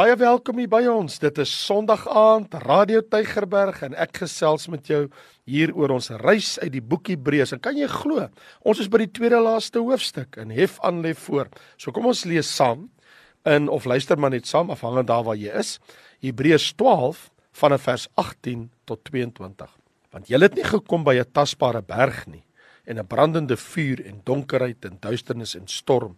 Baie welkom hier by ons. Dit is Sondag aand, Radio Tygerberg en ek gesels met jou hier oor ons reis uit die boek Hebreërs. En kan jy glo, ons is by die tweede laaste hoofstuk en hef aan lê voor. So kom ons lees saam in of luister maar net saam afhangend daar waar jy is. Hebreërs 12 vanaf vers 18 tot 22. Want jy het nie gekom by 'n tasbare berg nie en 'n brandende vuur en donkerheid en duisternis en storm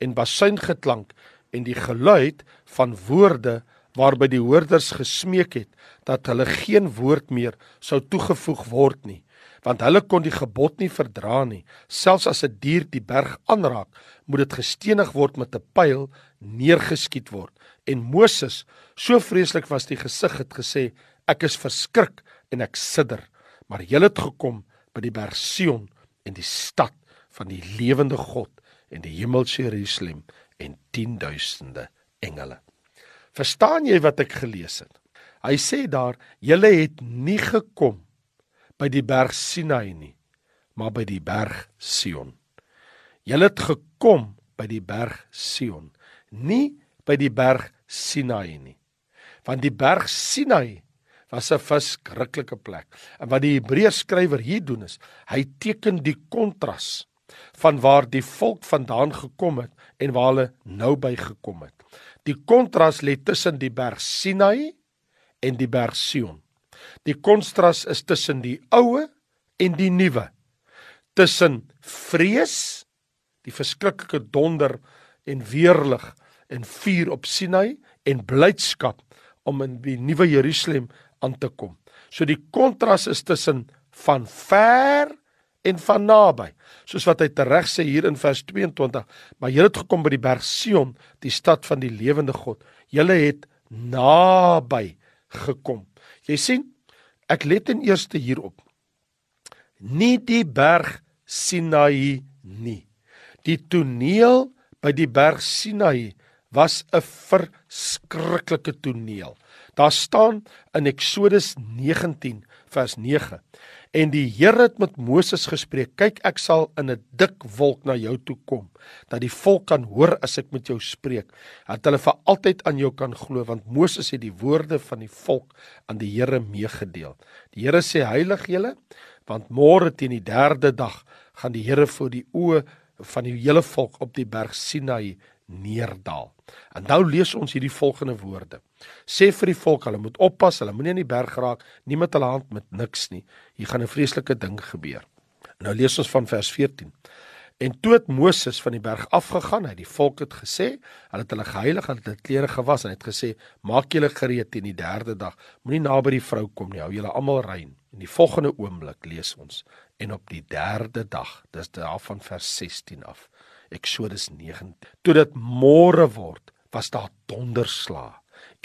en basuingeklank en die geluid van woorde waarby die hoorders gesmeek het dat hulle geen woord meer sou toegevoeg word nie want hulle kon die gebod nie verdra nie. Selfs as 'n dier die berg aanraak moet dit gestenig word met 'n pyl neergeskiet word. En Moses so vreeslik was die gesig het gesê ek is verskrik en ek sidder maar jy het gekom by die berg Sion en die stad van die lewende God en die hemelse Jerusalem en 10000de engele. Verstaan jy wat ek gelees het? Hy sê daar, julle het nie gekom by die berg Sinai nie, maar by die berg Sion. Julle het gekom by die berg Sion, nie by die berg Sinai nie. Want die berg Sinai was 'n verskriklike plek. En wat die Hebreërs skrywer hier doen is, hy teken die kontras van waar die volk vandaan gekom het en waar hulle nou by gekom het. Die kontras lê tussen die berg Sinai en die berg Sion. Die kontras is tussen die ou en die nuwe. Tussen vrees, die verskriklike donder en weerlig en vuur op Sinai en blydskap om in die nuwe Jerusalem aan te kom. So die kontras is tussen van ver en van naby. Soos wat hy tereg sê hier in vers 22, maar julle het gekom by die berg Sion, die stad van die lewende God. Julle het naby gekom. Jy sien, ek let in eerste hierop. Nie die berg Sinai nie. Die toneel by die berg Sinai was 'n verskriklike toneel. Daar staan in Eksodus 19 vers 9 En die Here het met Moses gespreek: "Kyk, ek sal in 'n dik wolk na jou toe kom, dat die volk kan hoor as ek met jou spreek, dat hulle vir altyd aan jou kan glo, want Moses het die woorde van die volk aan die Here meegedeel." Die Here sê: "Heilig julle, want môre teen die 3de dag gaan die Here voor die oë van die hele volk op die berg Sinai neerdal." En nou lees ons hierdie volgende woorde. Sê vir die volk, hulle moet oppas, hulle moenie aan die berg raak, nie met hulle hand met niks nie. Hier gaan 'n vreeslike ding gebeur. Nou lees ons van vers 14. En toe het Moses van die berg afgegaan, hy die volk het gesê, hulle het hulle geheilig, hulle het hulle klere gewas en het gesê, maak julle gereed teen die derde dag, moenie naby die vrou kom nie, hou julle almal rein. In die volgende oomblik lees ons en op die derde dag, dis daar van vers 16 af. Eksodus 9. Toe dit môre word, was daar donderslae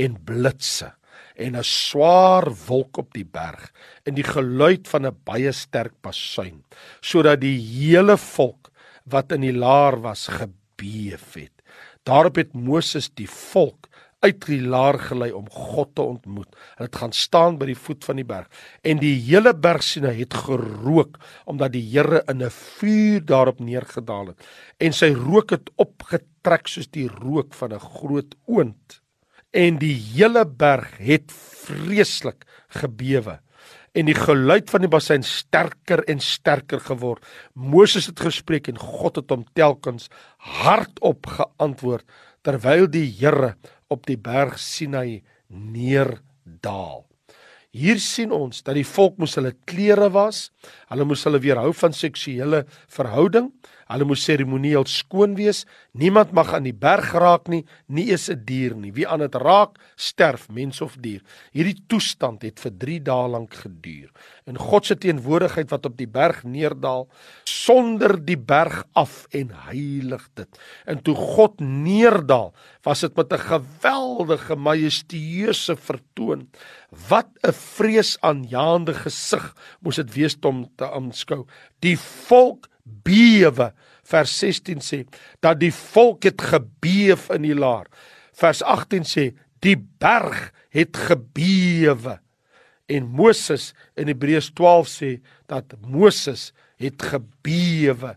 en blitse en 'n swaar wolk op die berg en die geluid van 'n baie sterk basuin sodat die hele volk wat in die laar was gebeef het. Daarop het Moses die volk uit die laar gelei om God te ontmoet. Hulle het gaan staan by die voet van die berg en die hele berg sien het gerook omdat die Here in 'n vuur daarop neergedaal het en sy rook het opgetrek soos die rook van 'n groot oond en die hele berg het vreeslik gebewe en die geluid van die bassein sterker en sterker geword. Moses het gespreek en God het hom telkens hardop geantwoord terwyl die Here op die berg Sinai neerdaal. Hier sien ons dat die volk moes hulle klere was, hulle moes hulle weerhou van seksuele verhouding, hulle moes seremonieel skoon wees, niemand mag aan die berg raak nie, nie eens 'n dier nie. Wie aan dit raak, sterf, mens of dier. Hierdie toestand het vir 3 dae lank geduur. En God se teenwoordigheid wat op die berg neerdal, sonder die berg af en heilig dit. En toe God neerdal, was dit met 'n geweldige majestueuse vertoon. Wat 'n vreesaanjaende gesig moes dit wees om te aanskou. Die volk bewe. Vers 16 sê dat die volk het gebeef in die laar. Vers 18 sê die berg het gebewe. En Moses in Hebreërs 12 sê dat Moses het gebewe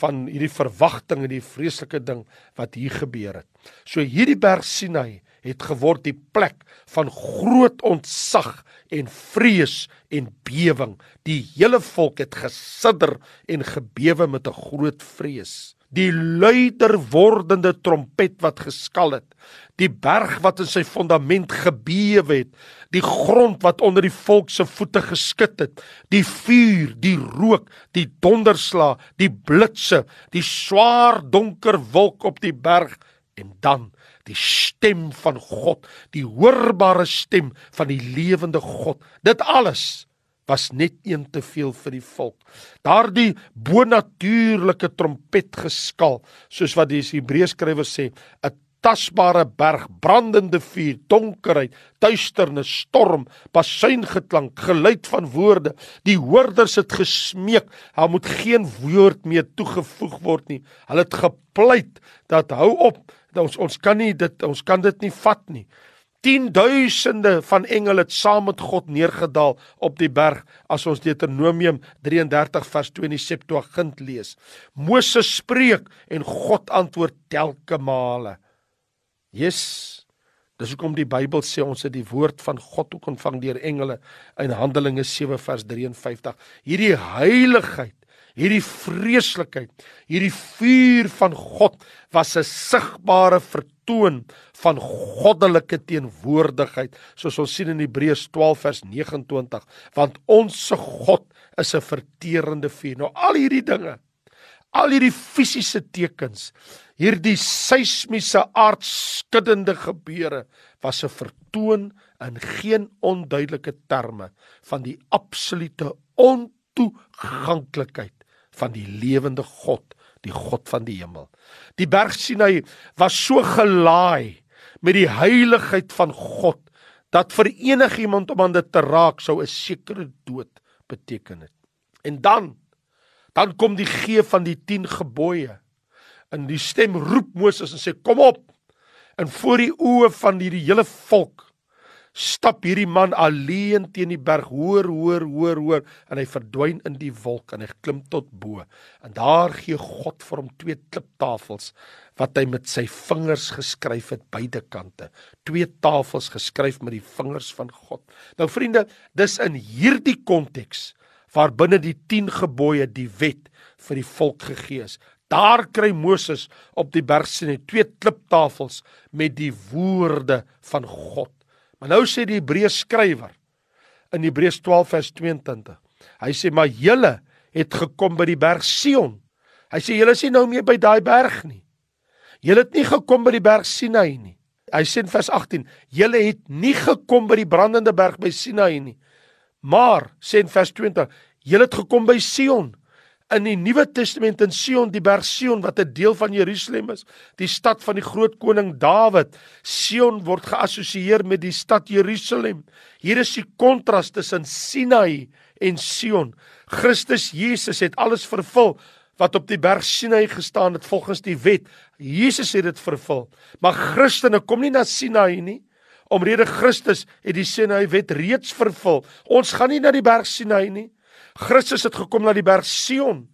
van hierdie verwagting en die vreeslike ding wat hier gebeur het. So hierdie berg Sinai het geword die plek van groot ontzag en vrees en bewing. Die hele volk het gesidder en gebewe met 'n groot vrees. Die luider wordende trompet wat geskal het, die berg wat in sy fondament gebewe het, die grond wat onder die volk se voete geskit het, die vuur, die rook, die donderslag, die blitse, die swaar donker wolk op die berg en dan die stem van God, die hoorbare stem van die lewende God. Dit alles was net een te veel vir die volk. Daardie bonatuurlike trompet geskal, soos wat die Hebreërs skrywer sê, 'n tasbare berg, brandende vuur, donkerheid, duisternis, storm, basuingeklank, geluid van woorde. Die hoorders het gesmeek, daar moet geen woord meer toegevoeg word nie. Hulle het gepleit dat hou op, ons ons kan nie dit ons kan dit nie vat nie. Tienduisende van engele het saam met God neergedaal op die berg as ons Deuteronomium 33 vers 2 in die Septuagint lees. Moses spreek en God antwoord telke male. Jesus Dis hoekom die Bybel sê ons het die woord van God ook ontvang deur engele in Handelinge 7 vers 53. Hierdie heiligheid hierdie vreeslikheid, hierdie vuur van God was 'n sigbare vertoon van goddelike teenwoordigheid, soos ons sien in Hebreërs 12 vers 29, want ons se God is 'n verterende vuur. Nou al hierdie dinge, al hierdie fisiese tekens, hierdie seismiese aardskuddende gebeure was 'n vertoon in geen onduidelike terme van die absolute ontoeganklikheid van die lewende God, die God van die hemel. Die berg Sinai was so gelaai met die heiligheid van God dat vir enigiemand om aan dit te raak sou 'n sekere dood beteken het. En dan dan kom die gee van die 10 gebooie. In die stem roep Moses en sê kom op. En voor die oë van hierdie hele volk stap hierdie man alleen teen die berg. Hoor hoor hoor hoor. En hy verdwyn in die wolk en hy klim tot bo. En daar gee God vir hom twee kliptafels wat hy met sy vingers geskryf het beide kante. Twee tafels geskryf met die vingers van God. Nou vriende dis in hierdie konteks waar binne die 10 gebooie die wet vir die volk gegee is Daar kry Moses op die berg sien hy twee kliptafels met die woorde van God. Maar nou sê die Hebreërs skrywer in Hebreërs 12 vers 22. Hy sê maar julle het gekom by die berg Sion. Hy sê julle is nie nou meer by daai berg nie. Julle het nie gekom by die berg Sinai nie. Hy sê in vers 18, julle het nie gekom by die brandende berg by Sinai nie. Maar sê in vers 20, julle het gekom by Sion in die Nuwe Testament in Sion, die berg Sion wat 'n deel van Jerusalem is, die stad van die groot koning Dawid. Sion word geassosieer met die stad Jerusalem. Hier is die kontras tussen Sinai en Sion. Christus Jesus het alles vervul wat op die berg Sinai gestaan het volgens die wet. Jesus het dit vervul. Maar Christene kom nie na Sinai nie. Omrede Christus het die Sinai wet reeds vervul. Ons gaan nie na die berg Sinai nie. Christus het gekom na die berg Sion.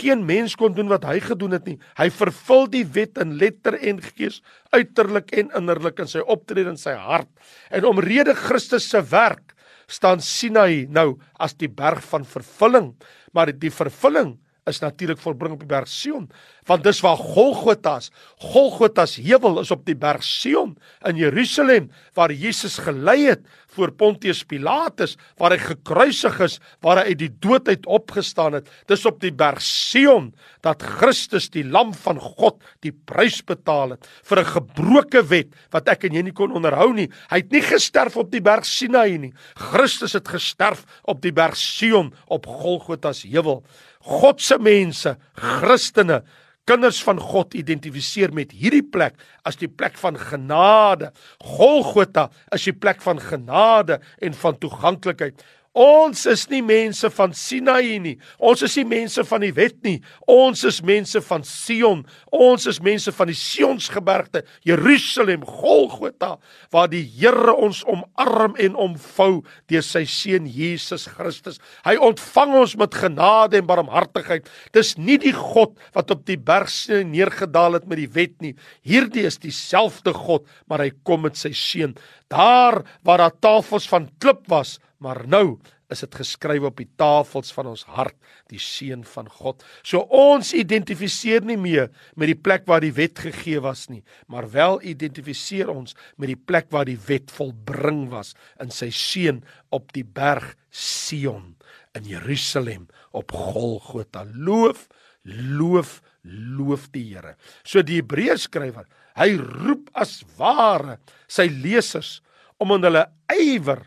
Geen mens kon doen wat hy gedoen het nie. Hy vervul die wet in letter en gees, uiterlik en innerlik in sy optrede en sy hart. En omrede Christus se werk staan Sinai nou as die berg van vervulling, maar die vervulling is natuurlik volbring op die berg Sion, want dis waar. Golgotha se heuwel is op die berg Sion in Jerusalem waar Jesus gelei het voor Pontius Pilatus, waar hy gekruisig is, waar hy uit die dood uit opgestaan het. Dis op die berg Sion dat Christus die lam van God die prys betaal het vir 'n gebroke wet wat ek en jy nie kon onderhou nie. Hy het nie gesterf op die berg Sinai nie. Christus het gesterf op die berg Sion op Golgotha se heuwel. God se mense, Christene, kinders van God identifiseer met hierdie plek as die plek van genade. Golgotha is die plek van genade en van toeganklikheid. Ons is nie mense van Sinai nie. Ons is nie mense van die wet nie. Ons is mense van Sion. Ons is mense van die Sionsgebergte, Jerusalem, Golgotha, waar die Here ons omarm en omvou deur sy seun Jesus Christus. Hy ontvang ons met genade en barmhartigheid. Dis nie die God wat op die berg neergedaal het met die wet nie. Hierdie is dieselfde God, maar hy kom met sy seun. Daar waar daar tafels van klip was, maar nou is dit geskryf op die tafels van ons hart, die seun van God. So ons identifiseer nie meer met die plek waar die wet gegee was nie, maar wel identifiseer ons met die plek waar die wet volbring was in sy seun op die berg Sion in Jerusalem op Golgotha. Loof, loof, loof die Here. So die Hebreërskrywer, hy roep as ware sy lesers om in hulle ywer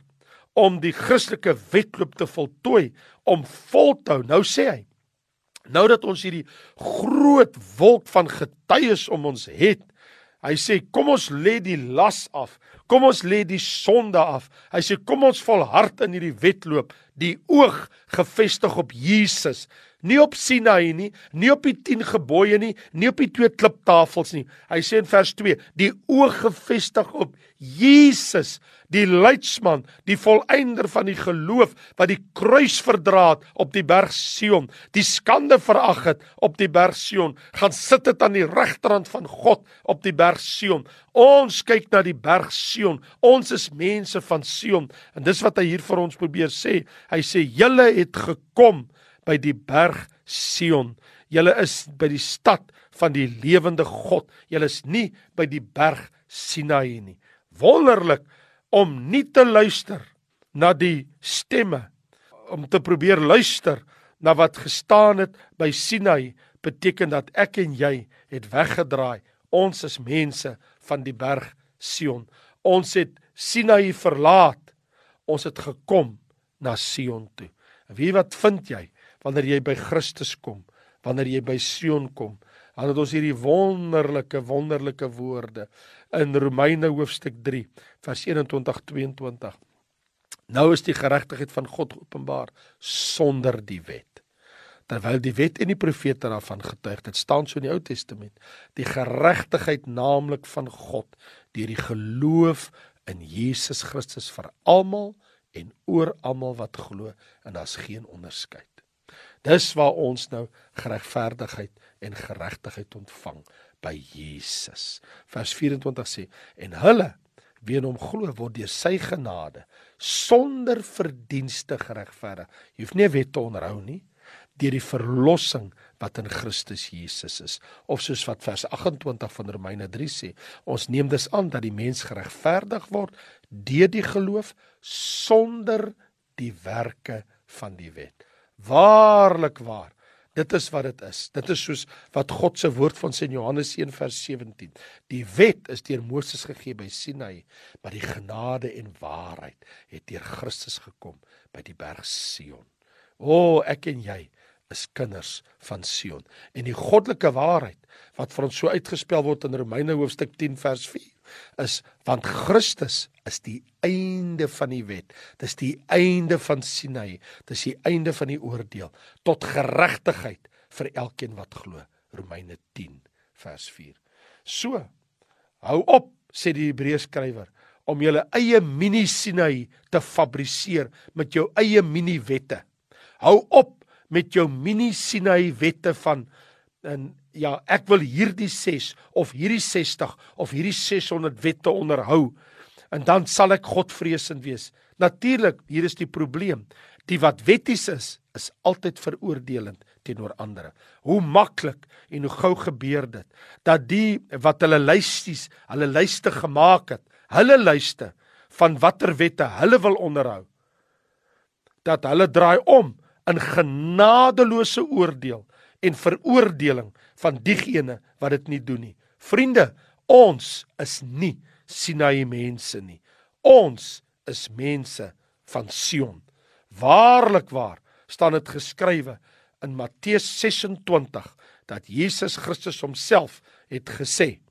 om die Christelike wedloop te voltooi, om vol te hou. Nou sê hy, nou dat ons hierdie groot wolk van getuies om ons het, hy sê kom ons lê die las af. Kom ons lê die sonde af. Hy sê kom ons volhard in hierdie wedloop, die oog gefestig op Jesus nie op Sinai nie, nie op die 10 gebooie nie, nie op die twee kliptafels nie. Hy sê in vers 2: "Die oog gefestig op Jesus, die leidsman, die volëinder van die geloof wat die kruis verdra het op die berg Sion, die skande verag het op die berg Sion, gaan sit dit aan die regterhand van God op die berg Sion. Ons kyk na die berg Sion. Ons is mense van Sion en dis wat hy hier vir ons probeer sê. Hy sê julle het gekom by die berg Sion. Julle is by die stad van die lewende God. Julle is nie by die berg Sinai nie. Wonderlik om nie te luister na die stemme om te probeer luister na wat gestaan het by Sinai beteken dat ek en jy het weggedraai. Ons is mense van die berg Sion. Ons het Sinai verlaat. Ons het gekom na Sion toe. En wie wat vind jy? wanneer jy by Christus kom, wanneer jy by Sion kom. Dan het ons hierdie wonderlike wonderlike woorde in Romeine hoofstuk 3 vers 21 22. Nou is die geregtigheid van God openbaar sonder die wet. Terwyl die wet en die profete daarvan getuig, dit staan so in die Ou Testament, die geregtigheid naamlik van God deur die geloof in Jesus Christus vir almal en oor almal wat glo en daar's geen onderskeid. Dis waar ons nou geregverdigheid en geregtigheid ontvang by Jesus. Vers 24 sê en hulle wie in hom glo word deur sy genade sonder verdienste geregverdig. Jy hoef nie 'n wet te onderhou nie deur die verlossing wat in Christus Jesus is. Of soos wat vers 28 van Romeine 3 sê, ons neem dus aan dat die mens geregverdig word deur die geloof sonder die werke van die wet. Waarlik waar. Dit is wat dit is. Dit is soos wat God se woord van sê in Johannes 1 vers 17. Die wet is deur Moses gegee by Sinai, maar die genade en waarheid het deur Christus gekom by die berg Sion. O, ek en jy is kinders van Sion. En die goddelike waarheid wat vir ons so uitgespel word in Romeine hoofstuk 10 vers 4 is want Christus is die einde van die wet. Dis die einde van Sinai. Dis die einde van die oordeel tot geregtigheid vir elkeen wat glo. Romeine 10 vers 4. So hou op sê die Hebreërskrywer om julle eie mini Sinai te fabriseer met jou eie mini wette. Hou op met jou mini Sinai wette van en ja, ek wil hierdie 6 of hierdie 60 of hierdie 600 wette onderhou en dan sal ek Godvreesend wees. Natuurlik, hier is die probleem. Die wat wetties is, is altyd veroordelend teenoor ander. Hoe maklik en hoe gou gebeur dit dat die wat hulle lysties, hulle lyste gemaak het, hulle lyste van watter wette hulle wil onderhou, dat hulle draai om in genadeloose oordeel en veroordeling van diegene wat dit nie doen nie. Vriende, ons is nie Sinai mense nie. Ons is mense van Sion. Waarlik waar staan dit geskrywe in Matteus 26 dat Jesus Christus homself het gesê.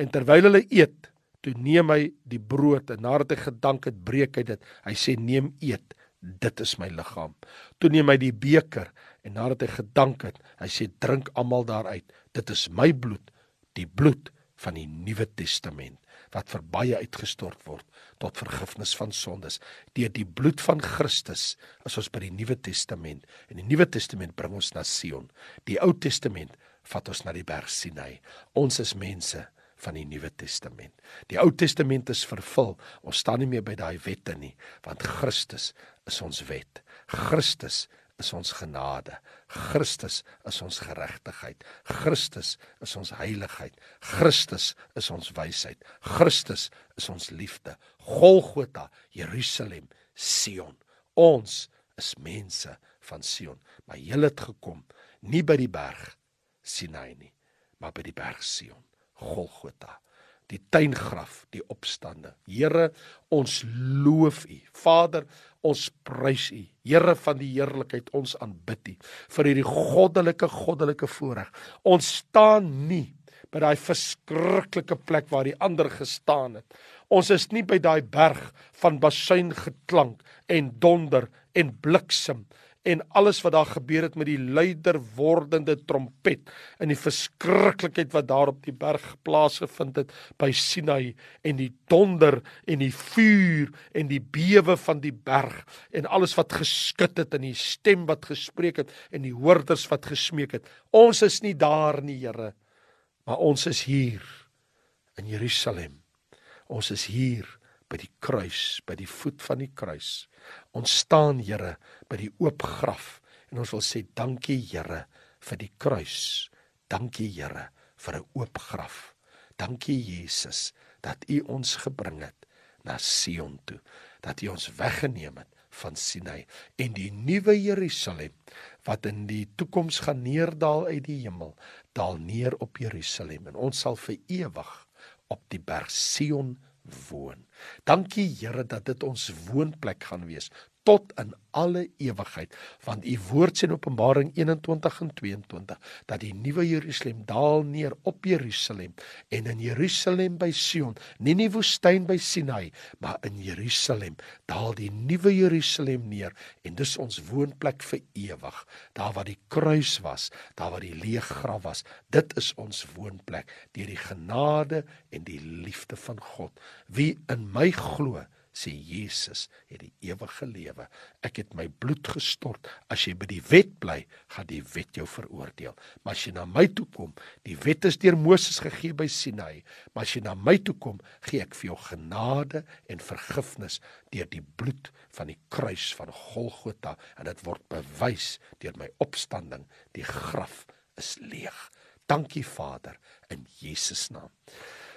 En terwyl hulle eet, toe neem hy die brood en nadat hy gedank het, breek hy dit. Hy sê neem eet. Dit is my liggaam. Toe neem hy die beker en nadat hy gedank het, hy sê drink almal daaruit. Dit is my bloed, die bloed van die Nuwe Testament wat vir baie uitgestort word tot vergifnis van sondes. Deur die bloed van Christus is ons by die Nuwe Testament en die Nuwe Testament bring ons na Sion. Die Ou Testament vat ons na die berg Sinai. Ons is mense van die Nuwe Testament. Die Ou Testament is vervul. Ons staan nie meer by daai wette nie, want Christus is ons wet. Christus is ons genade. Christus is ons geregtigheid. Christus is ons heiligheid. Christus is ons wysheid. Christus is ons liefde. Golgotha, Jerusalem, Sion. Ons is mense van Sion, maar jy het gekom nie by die berg Sinai nie, maar by die berg Sion. Golgotha, die tuingraf, die opstande. Here, ons loof U. Vader, ons prys U. Here van die heerlikheid, ons aanbid U vir hierdie goddelike goddelike voorreg. Ons staan nie by daai verskriklike plek waar die ander gestaan het. Ons is nie by daai berg van basuin geklank en donder en bliksem en alles wat daar gebeur het met die luider wordende trompet en die verskriklikheid wat daar op die berg plaasgevind het by Sinai en die donder en die vuur en die bewe van die berg en alles wat geskud het en die stem wat gespreek het en die hoorders wat gesmeek het. Ons is nie daar nie Here maar ons is hier in Jerusalem. Ons is hier by die kruis by die voet van die kruis Ons staan, Here, by die oop graf en ons wil sê dankie, Here, vir die kruis. Dankie, Here, vir 'n oop graf. Dankie Jesus dat U ons gebring het na Sion toe, dat U ons weggeneem het van Sinai en die nuwe Jerusalem wat in die toekoms gaan neerdal uit die hemel, daal neer op Jerusalem en ons sal vir ewig op die berg Sion woon. Dankie Here dat dit ons woonplek gaan wees tot in alle ewigheid want u woord sê in Openbaring 21 en 22 dat die nuwe Jerusalem daal neer op Jerusalem en in Jerusalem by Sion nie in die woestyn by Sinai maar in Jerusalem daal die nuwe Jerusalem neer en dis ons woonplek vir ewig daar waar die kruis was daar waar die leë graf was dit is ons woonplek deur die genade en die liefde van God. Wie in my glo sê Jesus het die ewige lewe. Ek het my bloed gestort. As jy by die wet bly, gaan die wet jou veroordeel. Maar as jy na my toe kom, die wet is deur Moses gegee by Sinai, maar as jy na my toe kom, gee ek vir jou genade en vergifnis deur die bloed van die kruis van Golgotha en dit word bewys deur my opstanding. Die graf is leeg. Dankie Vader in Jesus naam.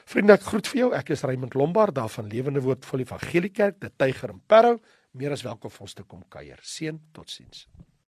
Vriende, ek groet vir jou. Ek is Raymond Lombard daar van Lewende Woord die Evangelie Kerk, die Tyger in Parow. Meer as welkom vir ons te kom kuier. Seën, totsiens.